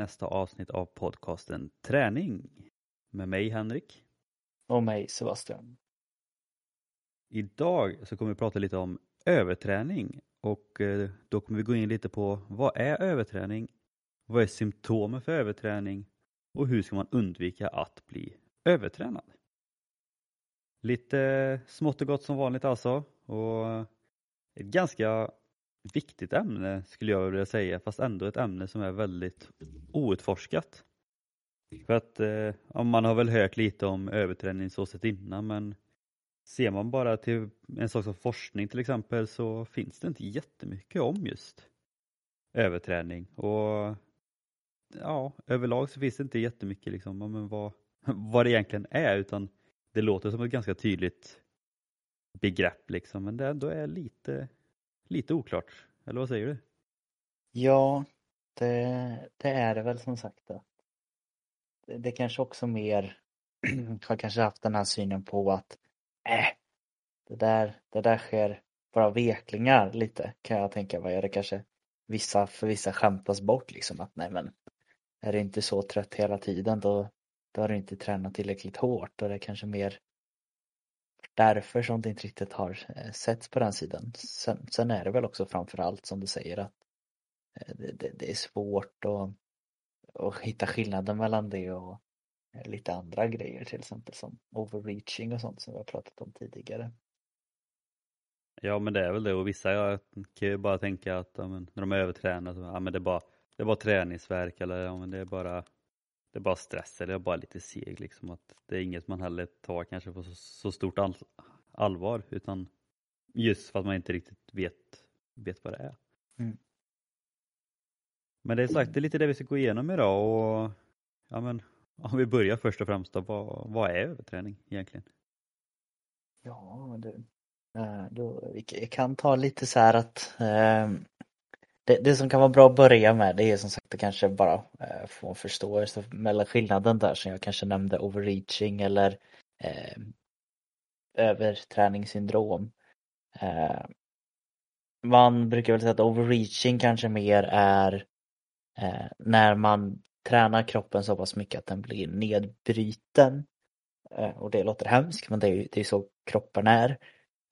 nästa avsnitt av podcasten Träning med mig Henrik. Och mig Sebastian. Idag så kommer vi prata lite om överträning och eh, då kommer vi gå in lite på vad är överträning? Vad är symptomen för överträning? Och hur ska man undvika att bli övertränad? Lite smått och gott som vanligt alltså och ett ganska viktigt ämne skulle jag vilja säga fast ändå ett ämne som är väldigt outforskat. För att eh, man har väl hört lite om överträning så sett innan men ser man bara till en sak som forskning till exempel så finns det inte jättemycket om just överträning och ja, överlag så finns det inte jättemycket liksom om vad, vad det egentligen är utan det låter som ett ganska tydligt begrepp liksom men det ändå är lite lite oklart. Eller vad säger du? Ja, det, det är det väl som sagt. Det, det kanske också mer har kanske haft den här synen på att äh, det där, det där sker bara veklingar lite kan jag tänka mig. det kanske vissa, för vissa skämtas bort liksom att nej men är du inte så trött hela tiden då, då har du inte tränat tillräckligt hårt och det är kanske mer därför som det inte riktigt har eh, setts på den sidan. Sen, sen är det väl också framförallt som du säger att eh, det, det, det är svårt att, att hitta skillnaden mellan det och eh, lite andra grejer till exempel som overreaching och sånt som vi har pratat om tidigare. Ja men det är väl det och vissa jag kan ju bara tänka att ja, men, när de är övertränade så, ja, men det är bara det är bara träningsverk eller ja, men det är bara det är bara stress eller bara lite seg liksom. Att det är inget man heller tar kanske på så, så stort all, allvar utan just för att man inte riktigt vet, vet vad det är. Mm. Men det är sagt, det är lite det vi ska gå igenom idag och ja men om vi börjar först och främst då, vad, vad är överträning egentligen? Ja, du, eh, då, vi kan ta lite så här att eh, det, det, som kan vara bra att börja med det är som sagt att kanske bara eh, få en förståelse mellan skillnaden där som jag kanske nämnde overreaching eller eh, överträningssyndrom. Eh, man brukar väl säga att overreaching kanske mer är eh, när man tränar kroppen så pass mycket att den blir nedbruten. Eh, och det låter hemskt men det är ju så kroppen är.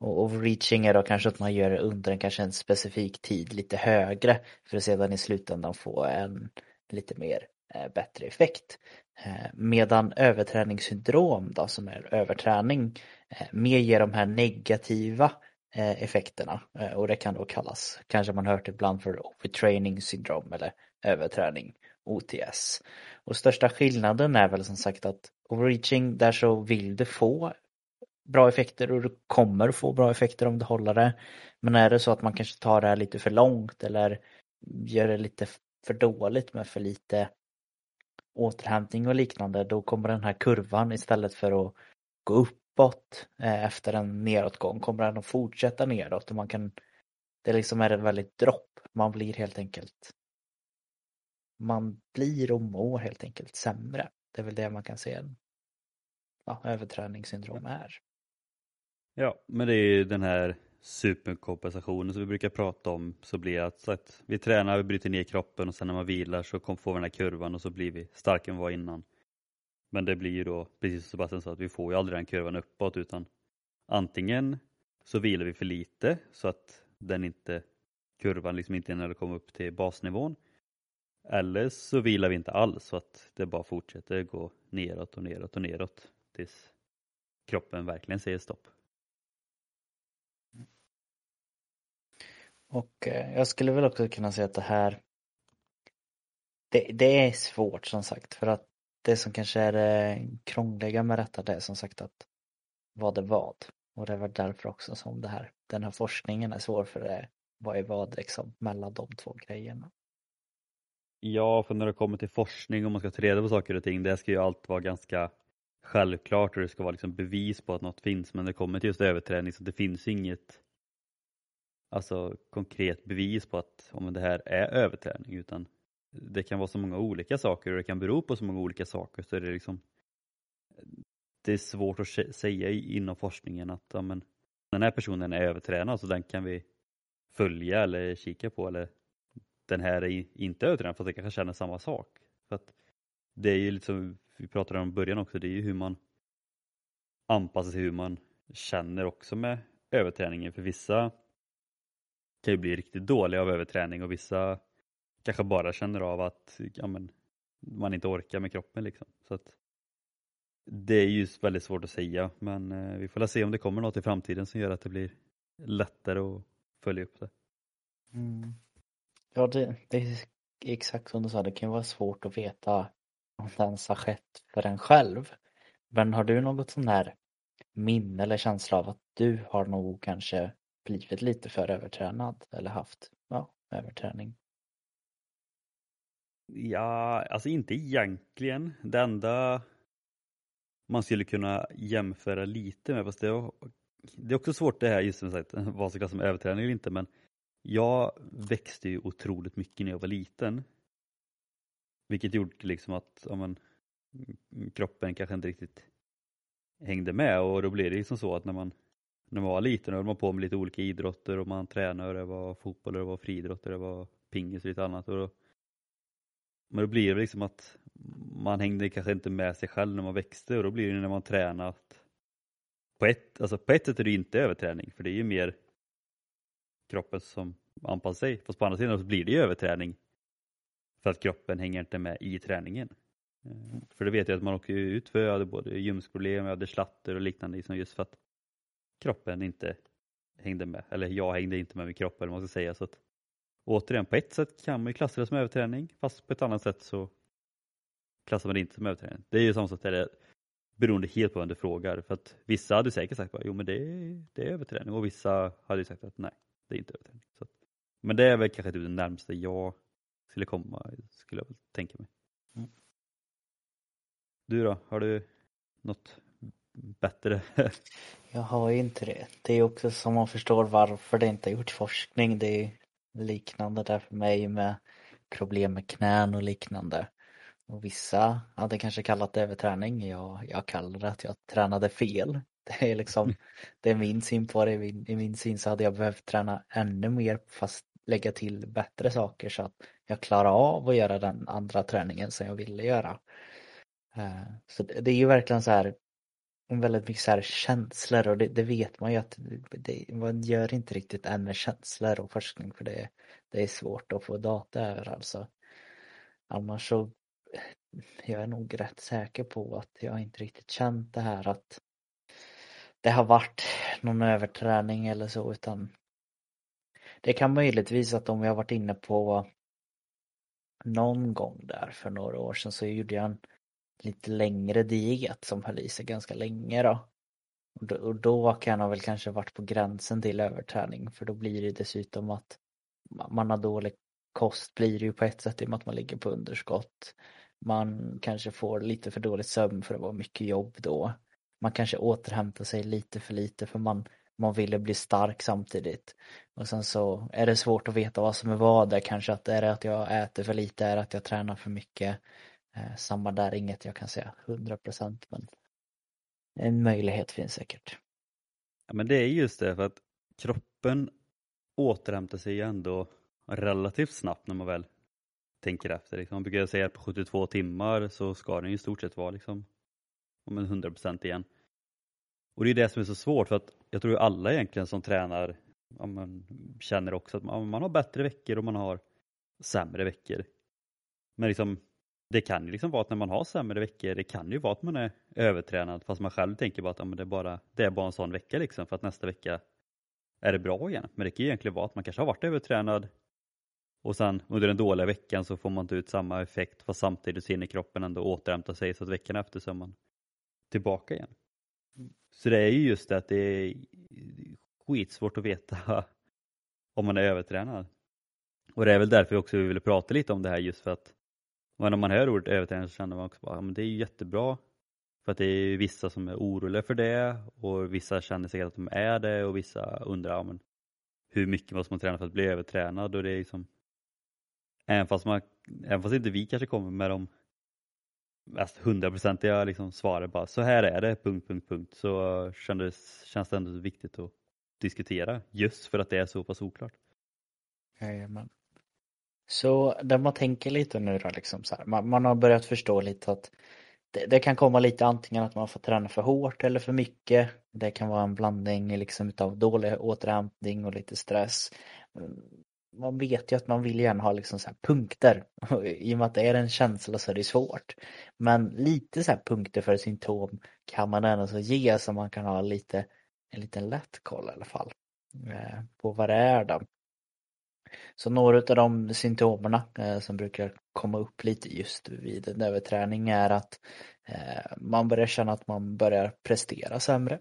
Och overreaching är då kanske att man gör det under en, kanske en specifik tid lite högre för att sedan i slutändan få en lite mer eh, bättre effekt. Eh, medan överträningssyndrom då som är överträning eh, mer ger de här negativa eh, effekterna eh, och det kan då kallas, kanske man hört ibland för overtraining syndrom eller överträning, OTS. Och största skillnaden är väl som sagt att overreaching där så vill du få bra effekter och du kommer få bra effekter om du håller det. Men är det så att man kanske tar det här lite för långt eller gör det lite för dåligt med för lite återhämtning och liknande då kommer den här kurvan istället för att gå uppåt eh, efter en nedåtgång kommer den att fortsätta nedåt och man kan det liksom är ett väldigt dropp. Man blir helt enkelt man blir och mår helt enkelt sämre. Det är väl det man kan se ja, överträningssyndrom är. Ja, men det är ju den här superkompensationen som vi brukar prata om så blir att, att vi tränar, vi bryter ner kroppen och sen när man vilar så får vi den här kurvan och så blir vi starkare än vi var innan. Men det blir ju då, precis som Sebastian sa, att vi får ju aldrig den kurvan uppåt utan antingen så vilar vi för lite så att den inte, kurvan liksom inte hinner komma upp till basnivån. Eller så vilar vi inte alls så att det bara fortsätter gå neråt och neråt och neråt tills kroppen verkligen säger stopp. Och eh, jag skulle väl också kunna säga att det här det, det är svårt som sagt för att det som kanske är det krångliga med detta det är som sagt att vad är vad? Och det är väl därför också som det här, den här forskningen är svår för det. Vad är vad liksom mellan de två grejerna? Ja, för när det kommer till forskning och man ska ta reda på saker och ting, det ska ju allt vara ganska självklart och det ska vara liksom bevis på att något finns. Men när det kommer till just överträning så det finns inget alltså konkret bevis på att om det här är överträning utan det kan vara så många olika saker och det kan bero på så många olika saker så är det liksom det är svårt att säga inom forskningen att ja, men, den här personen är övertränad så den kan vi följa eller kika på eller den här är inte övertränad fast den kanske känner samma sak. För att det är ju liksom, vi pratade om i början också, det är ju hur man anpassar sig hur man känner också med överträningen. För vissa kan ju bli riktigt dåliga av överträning och vissa kanske bara känner av att ja, men, man inte orkar med kroppen. Liksom. Så att, det är ju väldigt svårt att säga men eh, vi får se om det kommer något i framtiden som gör att det blir lättare att följa upp det. Mm. Ja, det, det är exakt som du sa, det kan vara svårt att veta om det ens har skett för en själv. Men har du något sån här minne eller känsla av att du har nog kanske blivit lite för övertränad eller haft ja, överträning? Ja, alltså inte egentligen. Det enda man skulle kunna jämföra lite med, fast det är, det är också svårt det här just som sagt, vad som klassas som överträning eller inte, men jag växte ju otroligt mycket när jag var liten. Vilket gjorde liksom att ja, men, kroppen kanske inte riktigt hängde med och då blir det liksom så att när man, när man var liten höll man på med lite olika idrotter och man tränade och det var fotboll och det var friidrott och det var pingis och lite annat. Och då, men då blir det liksom att man hängde kanske inte med sig själv när man växte och då blir det när man tränat på ett, alltså på ett sätt är det inte överträning för det är ju mer kroppen som anpassar sig. Fast på andra sidan så blir det ju överträning för att kroppen hänger inte med i träningen. Eh, för det vet jag att man åker ut för, jag hade både ljumskproblem, jag hade slatter och liknande liksom just för att kroppen inte hängde med. Eller jag hängde inte med min kropp eller vad man ska säga. Så att, återigen, på ett sätt kan man ju klassa det som överträning fast på ett annat sätt så klassar man det inte som överträning. Det är ju samma sak där beroende helt på vem du frågar. För att vissa hade säkert sagt att jo men det är, det är överträning och vissa hade sagt att nej, det är inte överträning. Så att, men det är väl kanske typ det närmaste jag skulle komma, skulle jag tänka mig. Mm. Du då, har du något bättre? jag har ju inte det. Det är också som man förstår varför det inte har gjorts forskning. Det är liknande där för mig med problem med knän och liknande. Och vissa hade kanske kallat det överträning. Jag, jag kallar det att jag tränade fel. Det är liksom, det är min syn på det. I min, I min syn så hade jag behövt träna ännu mer fast lägga till bättre saker så att jag klarar av att göra den andra träningen som jag ville göra. Eh, så det är ju verkligen så här väldigt mycket så här känslor och det, det vet man ju att det, man gör inte riktigt än med känslor och forskning för det, det är svårt att få data över alltså. Annars så jag är nog rätt säker på att jag inte riktigt känt det här att det har varit någon överträning eller så utan det kan möjligtvis att om jag varit inne på någon gång där för några år sedan så gjorde jag en lite längre diet som höll i sig ganska länge då. Och då, och då kan han väl kanske varit på gränsen till överträning för då blir det dessutom att man har dålig kost blir det ju på ett sätt i och med att man ligger på underskott. Man kanske får lite för dålig sömn för det var mycket jobb då. Man kanske återhämtar sig lite för lite för man, man ville bli stark samtidigt. Och sen så är det svårt att veta vad som är vad där kanske att är det att jag äter för lite, är det att jag tränar för mycket. Eh, samma där, inget jag kan säga 100% men en möjlighet finns säkert. Ja men det är just det för att kroppen återhämtar sig ändå relativt snabbt när man väl tänker efter. Liksom. Man brukar säga att på 72 timmar så ska den i stort sett vara liksom, om en 100 procent igen. Och det är det som är så svårt för att jag tror alla egentligen som tränar ja, man känner också att man, man, har bättre veckor och man har sämre veckor. Men liksom, det kan ju liksom vara att när man har sämre veckor, det kan ju vara att man är övertränad fast man själv tänker bara att ja, det, är bara, det är bara en sån vecka liksom för att nästa vecka är det bra igen. Men det kan ju egentligen vara att man kanske har varit övertränad och sen under den dåliga veckan så får man inte ut samma effekt fast samtidigt så hinner kroppen ändå återhämta sig så att veckan efter så är man tillbaka igen. Så det är ju just det att det är skitsvårt att veta om man är övertränad. Och det är väl därför också vi ville prata lite om det här just för att men om man hör ordet överträning så känner man också att ja, det är jättebra för att det är vissa som är oroliga för det och vissa känner sig att de är det och vissa undrar ja, men hur mycket måste man träna för att bli övertränad och det är liksom Även fast, man, även fast inte vi kanske kommer med de mest hundraprocentiga liksom svaren bara så här är det, punkt, punkt, punkt, så kändes, känns det ändå viktigt att diskutera just för att det är så pass oklart. Jajamän. Så där man tänker lite nu då liksom så här, man, man har börjat förstå lite att det, det, kan komma lite antingen att man får träna för hårt eller för mycket. Det kan vara en blandning liksom utav dålig återhämtning och lite stress. Mm, man vet ju att man vill gärna ha liksom så punkter. I och med att det är en känsla så är det svårt. Men lite så punkter för symptom kan man ändå så ge så man kan ha lite en liten lätt koll i alla fall. Eh, på vad det är då. Så några av de symptomen eh, som brukar komma upp lite just vid en överträning är att eh, man börjar känna att man börjar prestera sämre.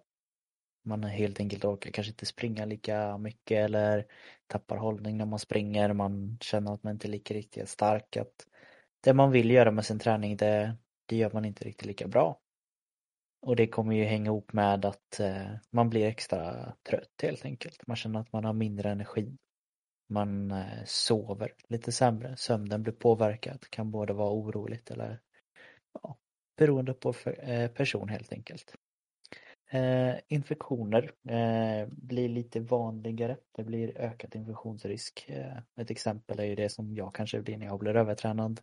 Man helt enkelt orkar kanske inte springa lika mycket eller tappar hållning när man springer. Man känner att man inte är lika riktigt stark. Att det man vill göra med sin träning det, det gör man inte riktigt lika bra. Och det kommer ju hänga ihop med att eh, man blir extra trött helt enkelt. Man känner att man har mindre energi. Man eh, sover lite sämre, sömnen blir påverkad, kan både vara oroligt eller ja, beroende på eh, person helt enkelt. Eh, infektioner eh, blir lite vanligare. Det blir ökad infektionsrisk. Eh, ett exempel är ju det som jag kanske blir när jag blir övertränad.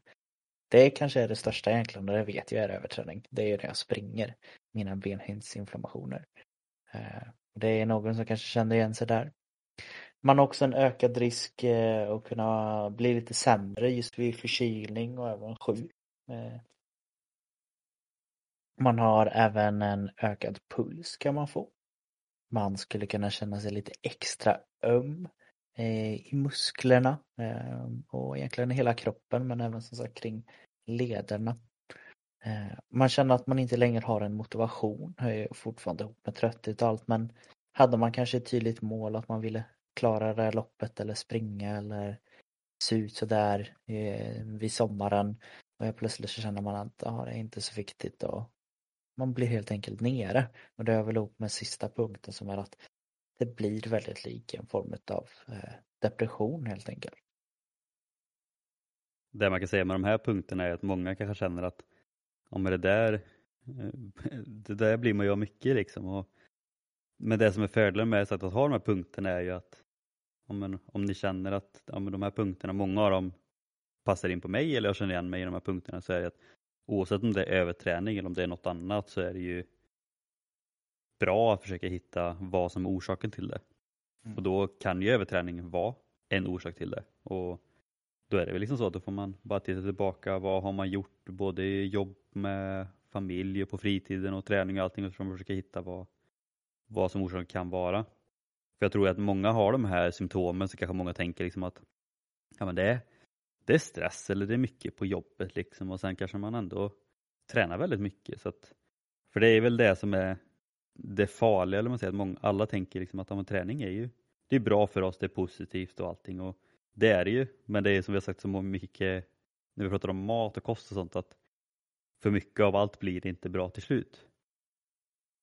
Det kanske är det största egentligen och det vet jag är överträning. Det är ju när jag springer. Mina benhinnsinflammationer. Eh, det är någon som kanske känner igen sig där. Man har också en ökad risk eh, att kunna bli lite sämre just vid förkylning och även sjuk. Eh. Man har även en ökad puls kan man få. Man skulle kunna känna sig lite extra öm eh, i musklerna eh, och egentligen hela kroppen men även som sagt kring lederna. Eh, man känner att man inte längre har en motivation, hör fortfarande ihop med trötthet och allt men hade man kanske ett tydligt mål att man ville klara det här loppet eller springa eller se ut sådär eh, vid sommaren och plötsligt så känner man att ah, det är inte så viktigt och man blir helt enkelt nere. Och det är väl ihop med sista punkten som är att det blir väldigt lik en form av eh, depression helt enkelt. Det man kan säga med de här punkterna är att många kanske känner att ja, men det där eh, det där blir man ju av mycket liksom. Och, men det som är fördelen med att ha de här punkterna är ju att om, om ni känner att ja, de här punkterna, många av dem passar in på mig eller jag känner igen mig i de här punkterna så är det att oavsett om det är överträning eller om det är något annat så är det ju bra att försöka hitta vad som är orsaken till det. Mm. Och då kan ju överträning vara en orsak till det. Och då är det väl liksom så att då får man bara titta tillbaka. Vad har man gjort både i jobb med familj och på fritiden och träning och allting och så får man försöka hitta vad, vad som orsaken kan vara. För jag tror att många har de här symptomen så kanske många tänker liksom att ja, men det, är, det är stress eller det är mycket på jobbet liksom och sen kanske man ändå tränar väldigt mycket. Så att, för det är väl det som är det farliga, eller man säger att många, alla tänker liksom att ja, träning är ju det är bra för oss, det är positivt och allting och det är det ju. Men det är som vi har sagt så mycket när vi pratar om mat och kost och sånt att för mycket av allt blir inte bra till slut.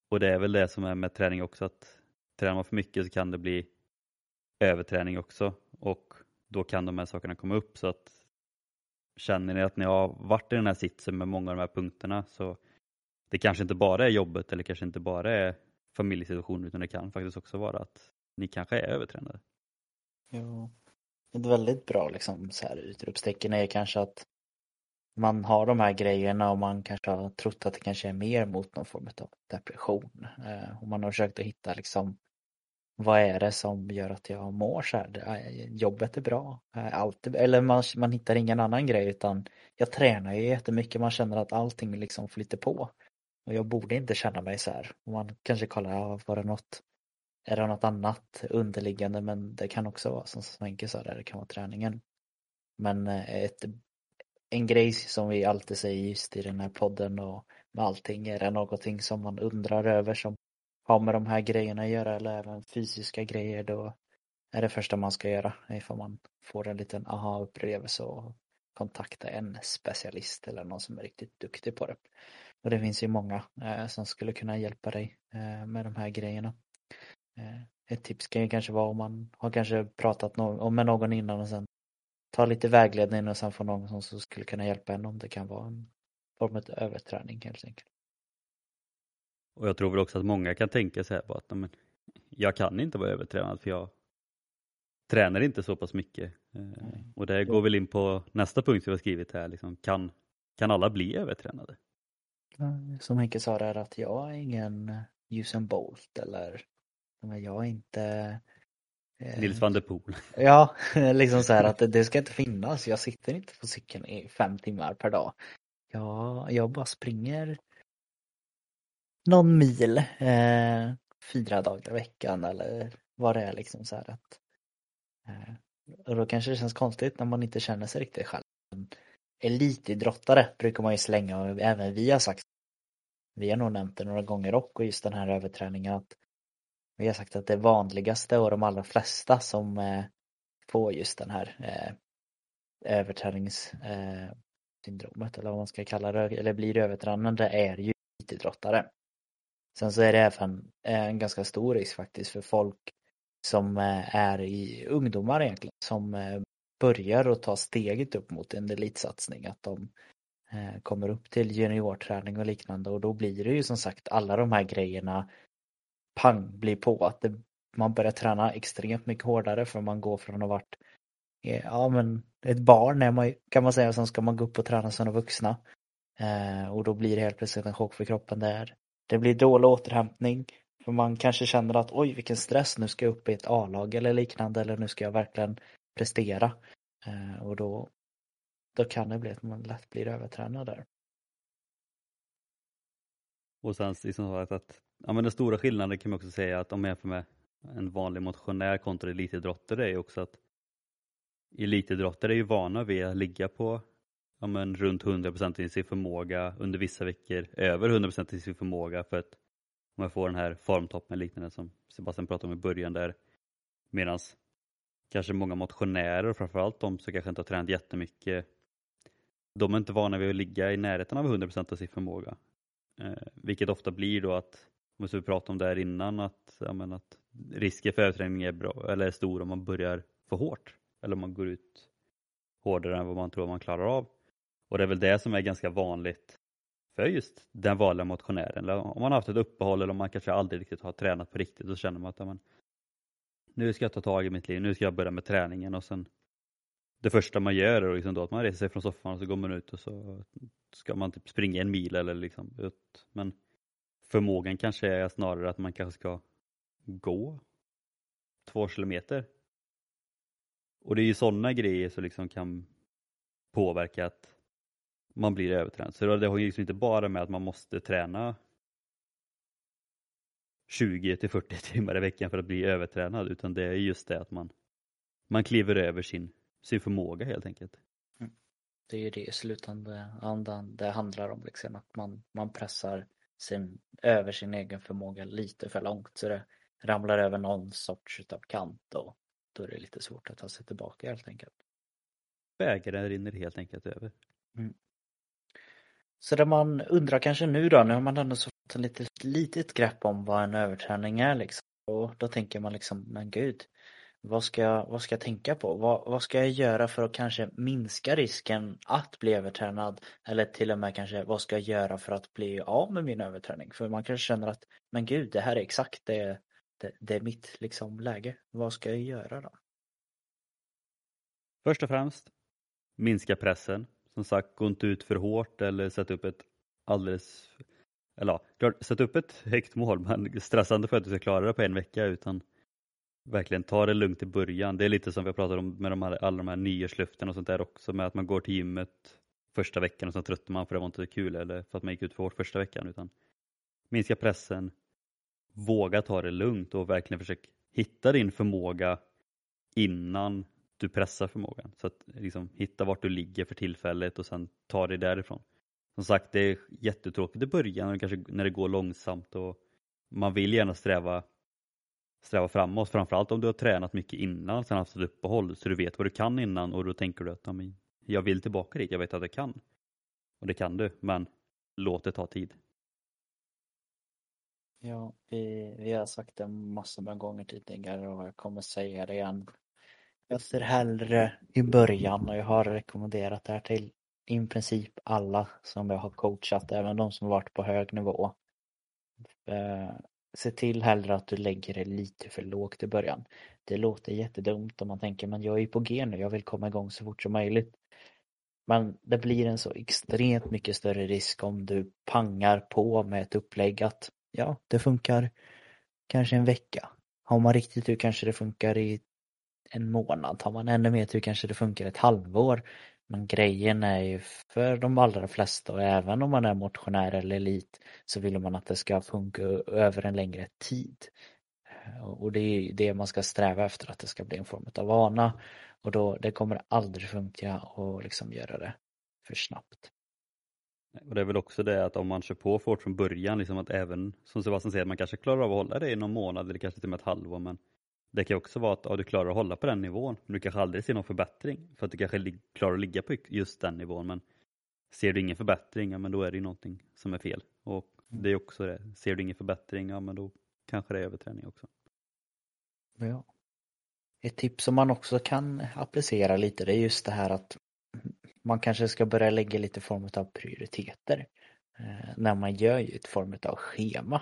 Och det är väl det som är med träning också att tränar man för mycket så kan det bli överträning också och då kan de här sakerna komma upp så att känner ni att ni har varit i den här sitsen med många av de här punkterna så det kanske inte bara är jobbet eller kanske inte bara är familjesituationen utan det kan faktiskt också vara att ni kanske är övertränade. Jo. ett väldigt bra liksom, så här, utropstecken är kanske att man har de här grejerna och man kanske har trott att det kanske är mer mot någon form av depression. Eh, och man har försökt att hitta liksom vad är det som gör att jag mår så här? Jobbet är bra. Eh, allt, eller man, man hittar ingen annan grej utan jag tränar ju jättemycket. Man känner att allting liksom flyter på. Och jag borde inte känna mig så här. Och man kanske kollar, ja, var det något, är det något annat underliggande? Men det kan också vara som Svenke sa där, det kan vara träningen. Men eh, ett, en grej som vi alltid säger just i den här podden och med allting, är det någonting som man undrar över som har med de här grejerna att göra eller även fysiska grejer då är det första man ska göra ifall man får en liten aha-upplevelse och kontakta en specialist eller någon som är riktigt duktig på det. Och det finns ju många eh, som skulle kunna hjälpa dig eh, med de här grejerna. Eh, ett tips kan ju kanske vara om man har kanske pratat no med någon innan och sen ta lite vägledning och sen få någon som skulle kunna hjälpa en om det kan vara en form av överträning helt enkelt. Och jag tror väl också att många kan tänka sig här på att men, jag kan inte vara övertränad för jag tränar inte så pass mycket. Eh, Nej. och det går väl in på nästa punkt vi har skrivit här, liksom, kan, kan alla bli övertränade? Som Henke sa där att jag är ingen Usain Bolt eller jag är inte eh, Nils van der Poel. Ja, liksom så här att det, det ska inte finnas. Jag sitter inte på cykeln i fem timmar per dag. Jag, jag bara springer någon mil eh, fyra dagar i veckan eller vad det är liksom så här att eh, och då kanske det känns konstigt när man inte känner sig riktigt själv. Elitidrottare brukar man ju slänga och även vi har sagt vi har nog nämnt det några gånger och just den här överträningen att vi har sagt att det vanligaste och de allra flesta som eh, får just den här eh, överträningssyndromet eh, eller vad man ska kalla det, eller blir övertränande är ju elitidrottare. Sen så är det även eh, en ganska stor risk faktiskt för folk som eh, är i ungdomar egentligen som eh, börjar att ta steget upp mot en elitsatsning att de kommer upp till juniorträning och liknande och då blir det ju som sagt alla de här grejerna pang blir på att det, man börjar träna extremt mycket hårdare för man går från att ha varit ja men ett barn är man, kan man säga, sen ska man gå upp och träna som vuxna. Eh, och då blir det helt plötsligt en chock för kroppen där. Det blir dålig återhämtning. För man kanske känner att oj vilken stress, nu ska jag upp i ett A-lag eller liknande eller nu ska jag verkligen prestera. Eh, och då, då kan det bli att man lätt blir övertränad där. Och sen liksom att, att ja, men den stora skillnaden kan man också säga att om man jämför med en vanlig motionär kontra elitidrottare är också att elitidrottare är ju vana vid att ligga på ja, men runt 100% i sin förmåga under vissa veckor, över 100% i sin förmåga för att man får den här formtoppen liknande som Sebastian pratade om i början där medan kanske många motionärer och framförallt de som kanske inte har tränat jättemycket de är inte vana vid att ligga i närheten av 100% av sin förmåga. Eh, vilket ofta blir då att, som vi pratade om där innan, att, ja, men att risken för överträning är, bra, eller är stor om man börjar för hårt. Eller om man går ut hårdare än vad man tror man klarar av. Och det är väl det som är ganska vanligt för just den vanliga motionären. Eller om man har haft ett uppehåll eller om man kanske aldrig riktigt har tränat på riktigt, då känner man att ja, nu ska jag ta tag i mitt liv, nu ska jag börja med träningen och sen det första man gör är liksom då att man reser sig från soffan och så går man ut och så ska man typ springa en mil eller liksom ut. Men förmågan kanske är snarare att man kanske ska gå två kilometer. Och det är ju sådana grejer som liksom kan påverka att man blir övertränad. Så det har ju liksom inte bara med att man måste träna 20 till 40 timmar i veckan för att bli övertränad utan det är just det att man, man kliver över sin, sin förmåga helt enkelt. Det är ju det i slutändan det handlar om liksom att man, man pressar sin, över sin egen förmåga lite för långt så det ramlar över någon sorts utav kant och då är det lite svårt att ta sig tillbaka helt enkelt. Bägaren rinner helt enkelt över. Mm. Så det man undrar kanske nu då, nu har man ändå fått ett litet, litet grepp om vad en överträning är liksom. Och då tänker man liksom, men gud, vad ska jag, vad ska jag tänka på? Vad, vad ska jag göra för att kanske minska risken att bli övertränad? Eller till och med kanske, vad ska jag göra för att bli av med min överträning? För man kanske känner att, men gud, det här är exakt det, det, det är mitt liksom läge. Vad ska jag göra då? Först och främst, minska pressen. Som sagt, gå inte ut för hårt eller sätt upp ett alldeles eller ja, sätt upp ett högt mål men stressande för att du ska klara det på en vecka utan verkligen ta det lugnt i början. Det är lite som vi har pratat om med de här, alla de här nyårslöften och sånt där också med att man går till gymmet första veckan och sen tröttnar man för det var inte så kul eller för att man gick ut för hårt första veckan utan minska pressen, våga ta det lugnt och verkligen försök hitta din förmåga innan du pressar förmågan. Så att liksom, hitta vart du ligger för tillfället och sen ta dig därifrån. Som sagt, det är jättetråkigt i början kanske när det går långsamt och man vill gärna sträva, sträva framåt. Framförallt om du har tränat mycket innan, sen haft ett uppehåll så du vet vad du kan innan och då tänker du att jag vill tillbaka dit, jag vet att jag kan. Och det kan du, men låt det ta tid. Ja, vi, vi har sagt det massor med gånger tidigare och jag kommer säga det igen. Jag ser hellre i början och jag har rekommenderat det här till i princip alla som jag har coachat, även de som varit på hög nivå. Eh, se till hellre att du lägger det lite för lågt i början. Det låter jättedumt om man tänker men jag är ju på G nu, jag vill komma igång så fort som möjligt. Men det blir en så extremt mycket större risk om du pangar på med ett upplägg att ja, det funkar kanske en vecka. Har man riktigt tur kanske det funkar i en månad. Har man ännu mer tur kanske det funkar ett halvår. Men grejen är ju för de allra flesta och även om man är motionär eller elit så vill man att det ska funka över en längre tid. Eh, och det är det man ska sträva efter att det ska bli en form av vana. Och då, det kommer aldrig funka att liksom göra det för snabbt. Och det är väl också det att om man kör på fort hårt från början, liksom att även som Sebastian säger, man kanske klarar av att hålla det i någon månad eller kanske till och med ett halvår men det kan också vara att ja, du klarar att hålla på den nivån men du kanske aldrig ser någon förbättring för att du kanske klarar att ligga på just den nivån men ser du ingen förbättring, ja men då är det ju någonting som är fel. Och det är också det, ser du ingen förbättring, ja men då kanske det är överträning också. Ja. Ett tips som man också kan applicera lite det är just det här att man kanske ska börja lägga lite form av prioriteter eh, när man gör ett form av schema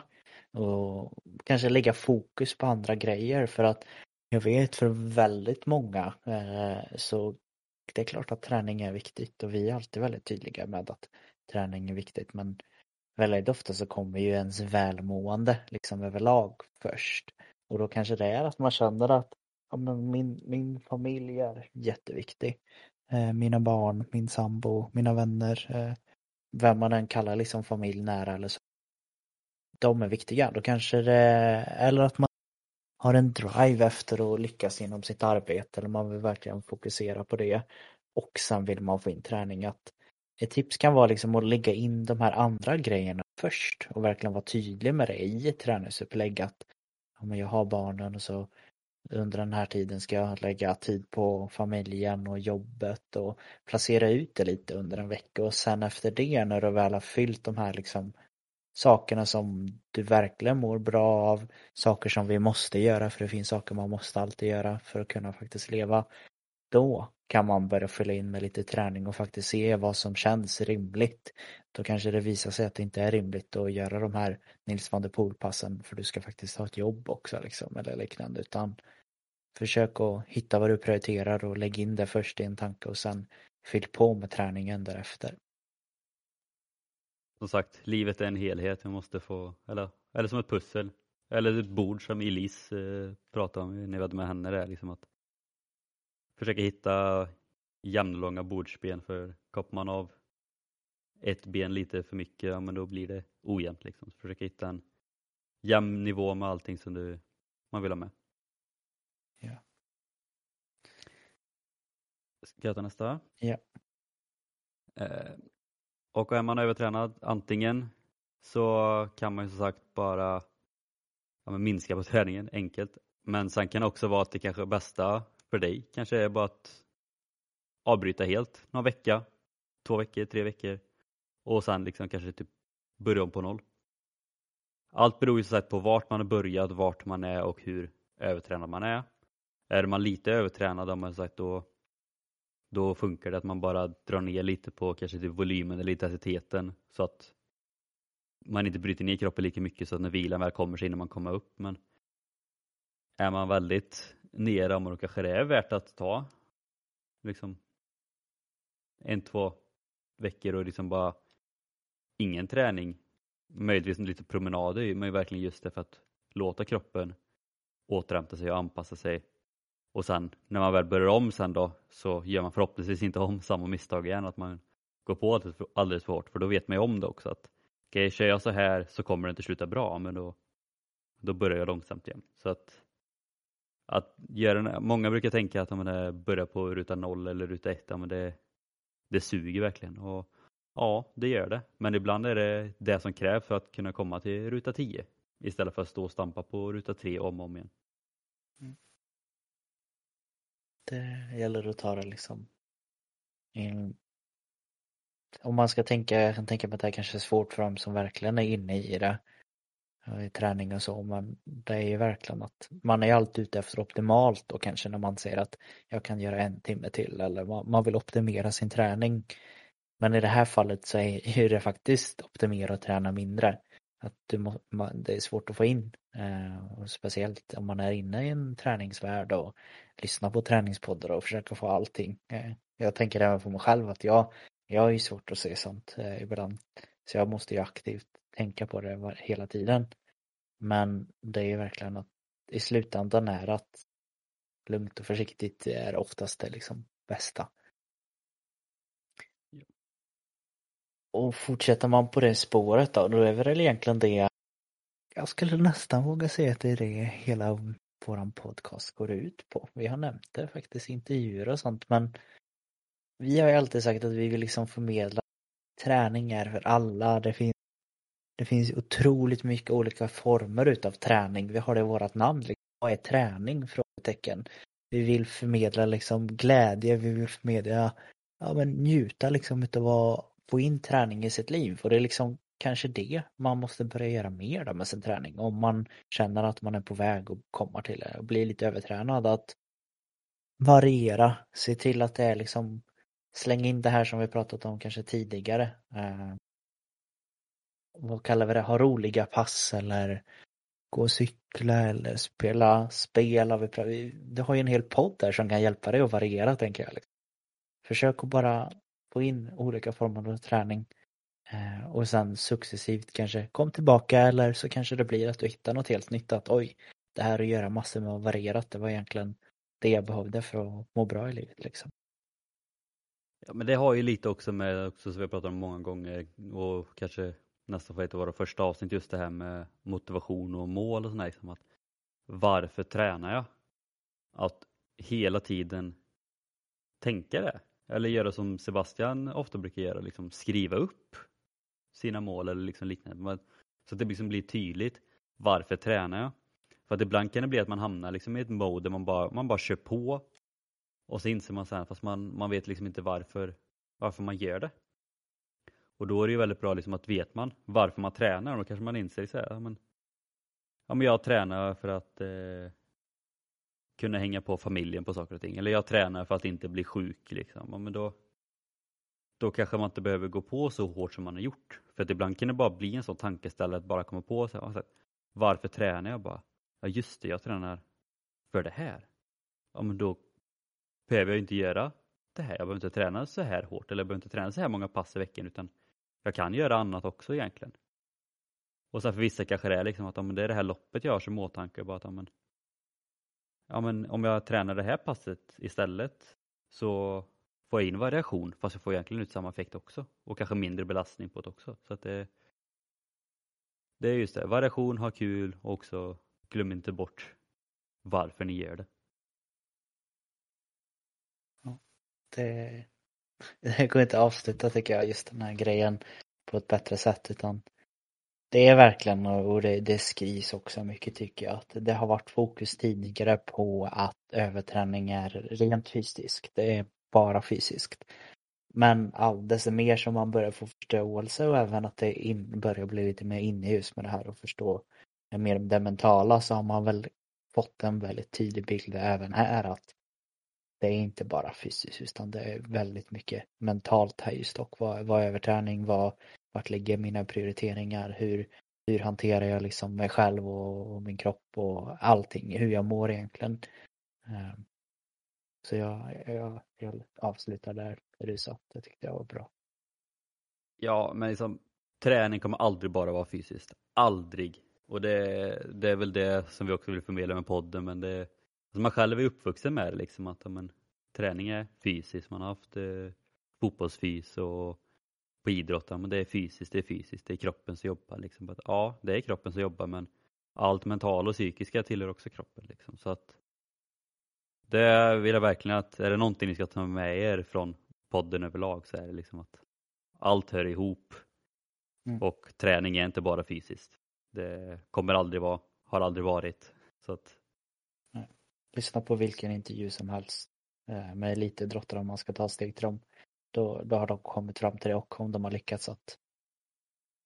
och kanske lägga fokus på andra grejer för att jag vet för väldigt många eh, så det är klart att träning är viktigt och vi är alltid väldigt tydliga med att träning är viktigt men väldigt ofta så kommer ju ens välmående liksom överlag först och då kanske det är att man känner att ja, men min, min familj är jätteviktig. Eh, mina barn, min sambo, mina vänner, eh, vem man än kallar liksom familj nära eller så. De är viktiga. Då kanske det, eller att man har en drive efter att lyckas inom sitt arbete eller man vill verkligen fokusera på det. Och sen vill man få in träning. Att ett tips kan vara liksom att lägga in de här andra grejerna först och verkligen vara tydlig med det i ett träningsupplägg. Att ja, men jag har barnen och så under den här tiden ska jag lägga tid på familjen och jobbet och placera ut det lite under en vecka och sen efter det när du väl har fyllt de här liksom sakerna som du verkligen mår bra av, saker som vi måste göra för det finns saker man måste alltid göra för att kunna faktiskt leva. Då kan man börja fylla in med lite träning och faktiskt se vad som känns rimligt. Då kanske det visar sig att det inte är rimligt att göra de här Nils van der Poel-passen för du ska faktiskt ha ett jobb också liksom eller liknande utan försök att hitta vad du prioriterar och lägg in det först i en tanke och sen fyll på med träningen därefter. Som sagt, livet är en helhet. Vi måste få, eller, eller som ett pussel. Eller ett bord som Elise eh, pratade om när vi hade med henne där. Liksom att försöka hitta jämnlånga bordsben för koppar man av ett ben lite för mycket, ja men då blir det ojämnt liksom. Försöka hitta en jämn nivå med allting som du, man vill ha med. Ja. Ska jag ta nästa? Ja. Eh, och är man övertränad, antingen så kan man ju som sagt bara ja, minska på träningen, enkelt. Men sen kan det också vara att det kanske bästa för dig kanske är bara att avbryta helt någon vecka, två veckor, tre veckor och sen liksom kanske typ börja om på noll. Allt beror ju som sagt på vart man har börjat, vart man är och hur övertränad man är. Är man lite övertränad, om man sagt, då, då funkar det att man bara drar ner lite på kanske typ volymen eller intensiteten så att man inte bryter ner kroppen lika mycket så att när vilan väl kommer så hinner man komma upp. Men är man väldigt nere, då kanske det är värt att ta liksom en, två veckor och liksom bara ingen träning. Möjligtvis lite promenader men verkligen just det för att låta kroppen återhämta sig och anpassa sig. Och sen när man väl börjar om sen då så gör man förhoppningsvis inte om samma misstag igen, att man går på alldeles för, alldeles för hårt, för då vet man ju om det också att okej, okay, kör jag så här så kommer det inte sluta bra, men då, då börjar jag långsamt igen. Så att, att göra, många brukar tänka att om man börjar på ruta noll eller ruta ett, ja, men det, det suger verkligen. Och ja, det gör det. Men ibland är det det som krävs för att kunna komma till ruta 10 istället för att stå och stampa på ruta 3 om och om igen. Mm. Det gäller att ta det liksom in... Om man ska tänka, jag kan tänka mig att det här kanske är svårt för dem som verkligen är inne i det eh, i träning och så men det är ju verkligen att man är alltid ute efter optimalt och kanske när man ser att jag kan göra en timme till eller man vill optimera sin träning. Men i det här fallet så är det faktiskt optimera och träna mindre att du må, det är svårt att få in. Eh, och speciellt om man är inne i en träningsvärld och lyssnar på träningspoddar och försöker få allting. Eh, jag tänker även på mig själv att jag, jag har ju svårt att se sånt eh, ibland. Så jag måste ju aktivt tänka på det hela tiden. Men det är ju verkligen att i slutändan är att lugnt och försiktigt är oftast det liksom bästa. Och fortsätter man på det spåret då, då är väl egentligen det jag skulle nästan våga säga att det är det hela våran podcast går ut på. Vi har nämnt det faktiskt i intervjuer och sånt men vi har ju alltid sagt att vi vill liksom förmedla träning är för alla. Det finns, det finns otroligt mycket olika former utav träning. Vi har det i vårat namn. Liksom. Vad är träning? Frågetecken. Vi vill förmedla liksom glädje, vi vill förmedla, ja men njuta liksom utav att få in träning i sitt liv. Och det är liksom kanske det man måste börja göra mer då med sin träning. Om man känner att man är på väg att komma till det och blir lite övertränad. Att variera, se till att det är liksom Släng in det här som vi pratat om kanske tidigare. Eh, vad kallar vi det? Ha roliga pass eller gå och cykla eller spela spel. Vi, du har ju en hel podd där som kan hjälpa dig att variera tänker jag. Liksom. Försök att bara få in olika former av träning eh, och sen successivt kanske kom tillbaka eller så kanske det blir att du hittar något helt nytt att oj, det här att göra massor med varierat, det var egentligen det jag behövde för att må bra i livet liksom. Ja men det har ju lite också med, också som vi har pratat om många gånger och kanske nästan för ett av våra första avsnitt just det här med motivation och mål och sådär liksom att varför tränar jag? Att hela tiden tänka det eller göra som Sebastian ofta brukar göra, liksom skriva upp sina mål eller liksom liknande. Så att det liksom blir tydligt varför tränar jag? För att ibland kan det bli att man hamnar liksom i ett mode där man bara, man bara kör på och så inser man sen fast man, man vet liksom inte varför, varför man gör det. Och då är det ju väldigt bra liksom att vet man varför man tränar, då kanske man inser så här, ja, men, ja, men jag tränar för att eh, kunna hänga på familjen på saker och ting. Eller jag tränar för att inte bli sjuk. Liksom. Ja, men då, då kanske man inte behöver gå på så hårt som man har gjort. För att ibland kan det bara bli en sån tankeställare att bara komma på så här, alltså, varför tränar jag bara? Ja just det, jag tränar för det här. Ja men då behöver jag inte göra det här. Jag behöver inte träna så här hårt eller jag behöver inte träna så här många pass i veckan utan jag kan göra annat också egentligen. Och sen för vissa kanske det är liksom att ja, men det är det här loppet jag har som åtanke. Bara att, ja, men, ja, men om jag tränar det här passet istället så får jag in variation fast jag får egentligen ut samma effekt också och kanske mindre belastning på det också. Så att det, det är just det, variation, ha kul och också glöm inte bort varför ni gör det. det, det går inte att avsluta tycker jag, just den här grejen på ett bättre sätt utan det är verkligen, och det, det skrivs också mycket tycker jag, att det har varit fokus tidigare på att överträning är rent fysiskt. Det är bara fysiskt. Men alldeles mer som man börjar få förståelse och även att det in, börjar bli lite mer inhus med det här och förstå mer det mentala så har man väl fått en väldigt tydlig bild även här att det är inte bara fysiskt utan det är väldigt mycket mentalt här just och vad, vad överträning, vad, vart ligger mina prioriteringar, hur, hur hanterar jag liksom mig själv och, och min kropp och allting, hur jag mår egentligen. Eh, så jag, jag, jag avslutar där du sa, det tyckte jag var bra. Ja, men liksom träning kommer aldrig bara vara fysiskt. Aldrig. Och det, det är väl det som vi också vill förmedla med podden, men det, Alltså man själv är uppvuxen med det liksom att men, träning är fysiskt, man har haft eh, fotbollsfys och på idrott, men det är fysiskt, det är fysiskt, det är kroppen som jobbar. Liksom. Att, ja, det är kroppen som jobbar men allt mentala och psykiska tillhör också kroppen. Liksom. Så att det vill jag verkligen att, är det någonting ni ska ta med er från podden överlag så är det liksom att allt hör ihop mm. och träning är inte bara fysiskt. Det kommer aldrig vara, har aldrig varit. Så att lyssna på vilken intervju som helst eh, med elitidrottare om man ska ta steg till dem. Då, då har de kommit fram till det och om de har lyckats att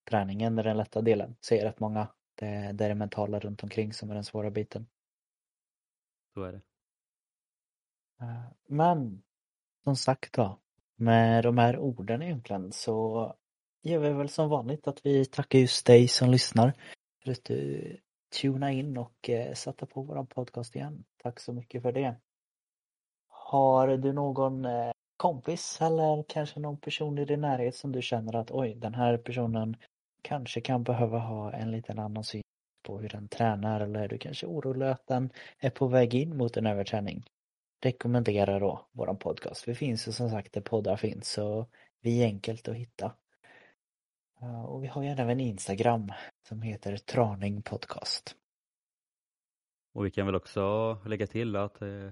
träningen är den lätta delen, säger rätt många. Det, det är det mentala runt omkring som är den svåra biten. Så är det. Eh, men som sagt då, med de här orden egentligen så gör vi väl som vanligt att vi tackar just dig som lyssnar för att du tuna in och eh, sätta på våran podcast igen. Tack så mycket för det. Har du någon eh, kompis eller kanske någon person i din närhet som du känner att oj, den här personen kanske kan behöva ha en liten annan syn på hur den tränar eller är du kanske orolig att den är på väg in mot en överträning. Rekommendera då våran podcast. Vi finns ju som sagt där poddar finns så vi är enkelt att hitta. Eh, och vi har ju även Instagram som heter Traning Podcast. Och vi kan väl också lägga till att eh,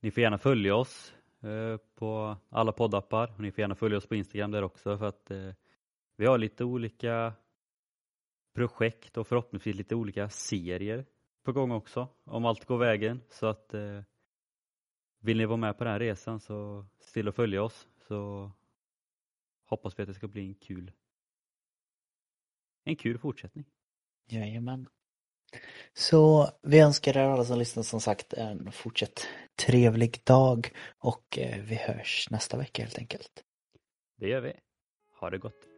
ni får gärna följa oss Eh, på alla poddappar och ni får gärna följa oss på Instagram där också för att eh, vi har lite olika projekt och förhoppningsvis lite olika serier på gång också om allt går vägen så att eh, vill ni vara med på den här resan så se till att följa oss så hoppas vi att det ska bli en kul en kul fortsättning. Jajamän. Så vi önskar er alla som lyssnar som sagt en fortsatt trevlig dag och eh, vi hörs nästa vecka helt enkelt. Det gör vi. Ha det gott.